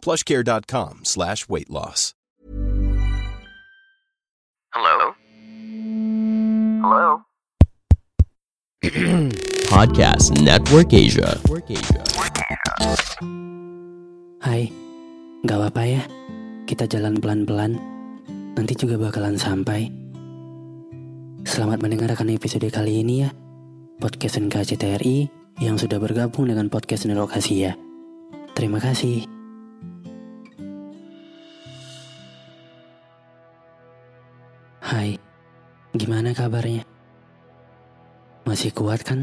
plushcare.com slash weight loss. Hello? Hello? Podcast Network Asia. Hai, gak apa-apa ya. Kita jalan pelan-pelan. Nanti juga bakalan sampai. Selamat mendengarkan episode kali ini ya. Podcast NKCTRI yang sudah bergabung dengan podcast Nerok Asia. Terima kasih. Hai, gimana kabarnya? Masih kuat kan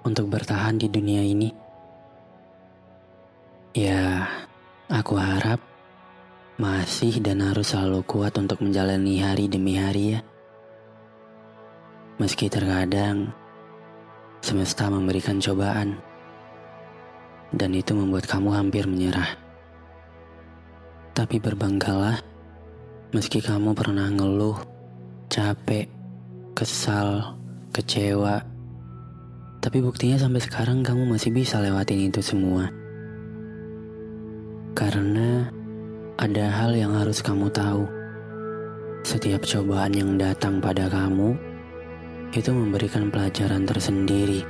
untuk bertahan di dunia ini? Ya, aku harap masih dan harus selalu kuat untuk menjalani hari demi hari ya. Meski terkadang semesta memberikan cobaan dan itu membuat kamu hampir menyerah. Tapi berbanggalah meski kamu pernah ngeluh, capek, kesal, kecewa. Tapi buktinya sampai sekarang kamu masih bisa lewatin itu semua. Karena ada hal yang harus kamu tahu. Setiap cobaan yang datang pada kamu itu memberikan pelajaran tersendiri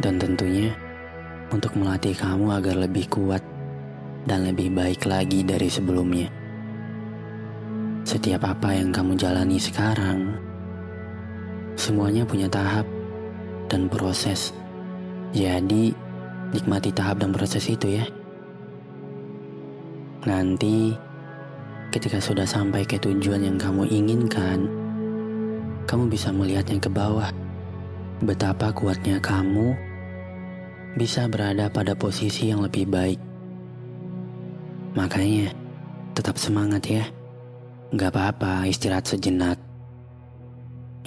dan tentunya untuk melatih kamu agar lebih kuat dan lebih baik lagi dari sebelumnya. Setiap apa yang kamu jalani sekarang, semuanya punya tahap dan proses. Jadi, nikmati tahap dan proses itu ya. Nanti, ketika sudah sampai ke tujuan yang kamu inginkan, kamu bisa melihatnya ke bawah. Betapa kuatnya kamu bisa berada pada posisi yang lebih baik. Makanya, tetap semangat ya. Gak apa-apa istirahat sejenak.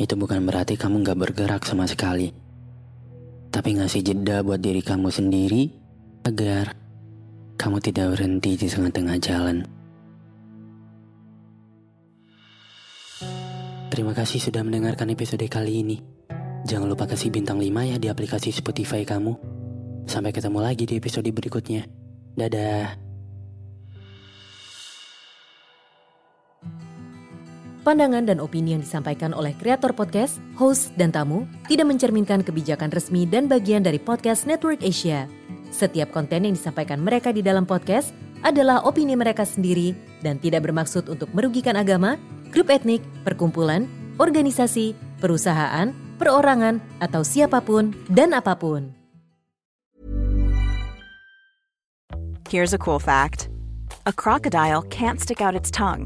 Itu bukan berarti kamu gak bergerak sama sekali. Tapi ngasih jeda buat diri kamu sendiri agar kamu tidak berhenti di tengah-tengah jalan. Terima kasih sudah mendengarkan episode kali ini. Jangan lupa kasih bintang 5 ya di aplikasi Spotify kamu. Sampai ketemu lagi di episode berikutnya. Dadah. Pandangan dan opini yang disampaikan oleh kreator podcast, host, dan tamu tidak mencerminkan kebijakan resmi dan bagian dari podcast Network Asia. Setiap konten yang disampaikan mereka di dalam podcast adalah opini mereka sendiri dan tidak bermaksud untuk merugikan agama, grup etnik, perkumpulan, organisasi, perusahaan, perorangan, atau siapa pun dan apa pun. Here's a cool fact a crocodile can't stick out its tongue.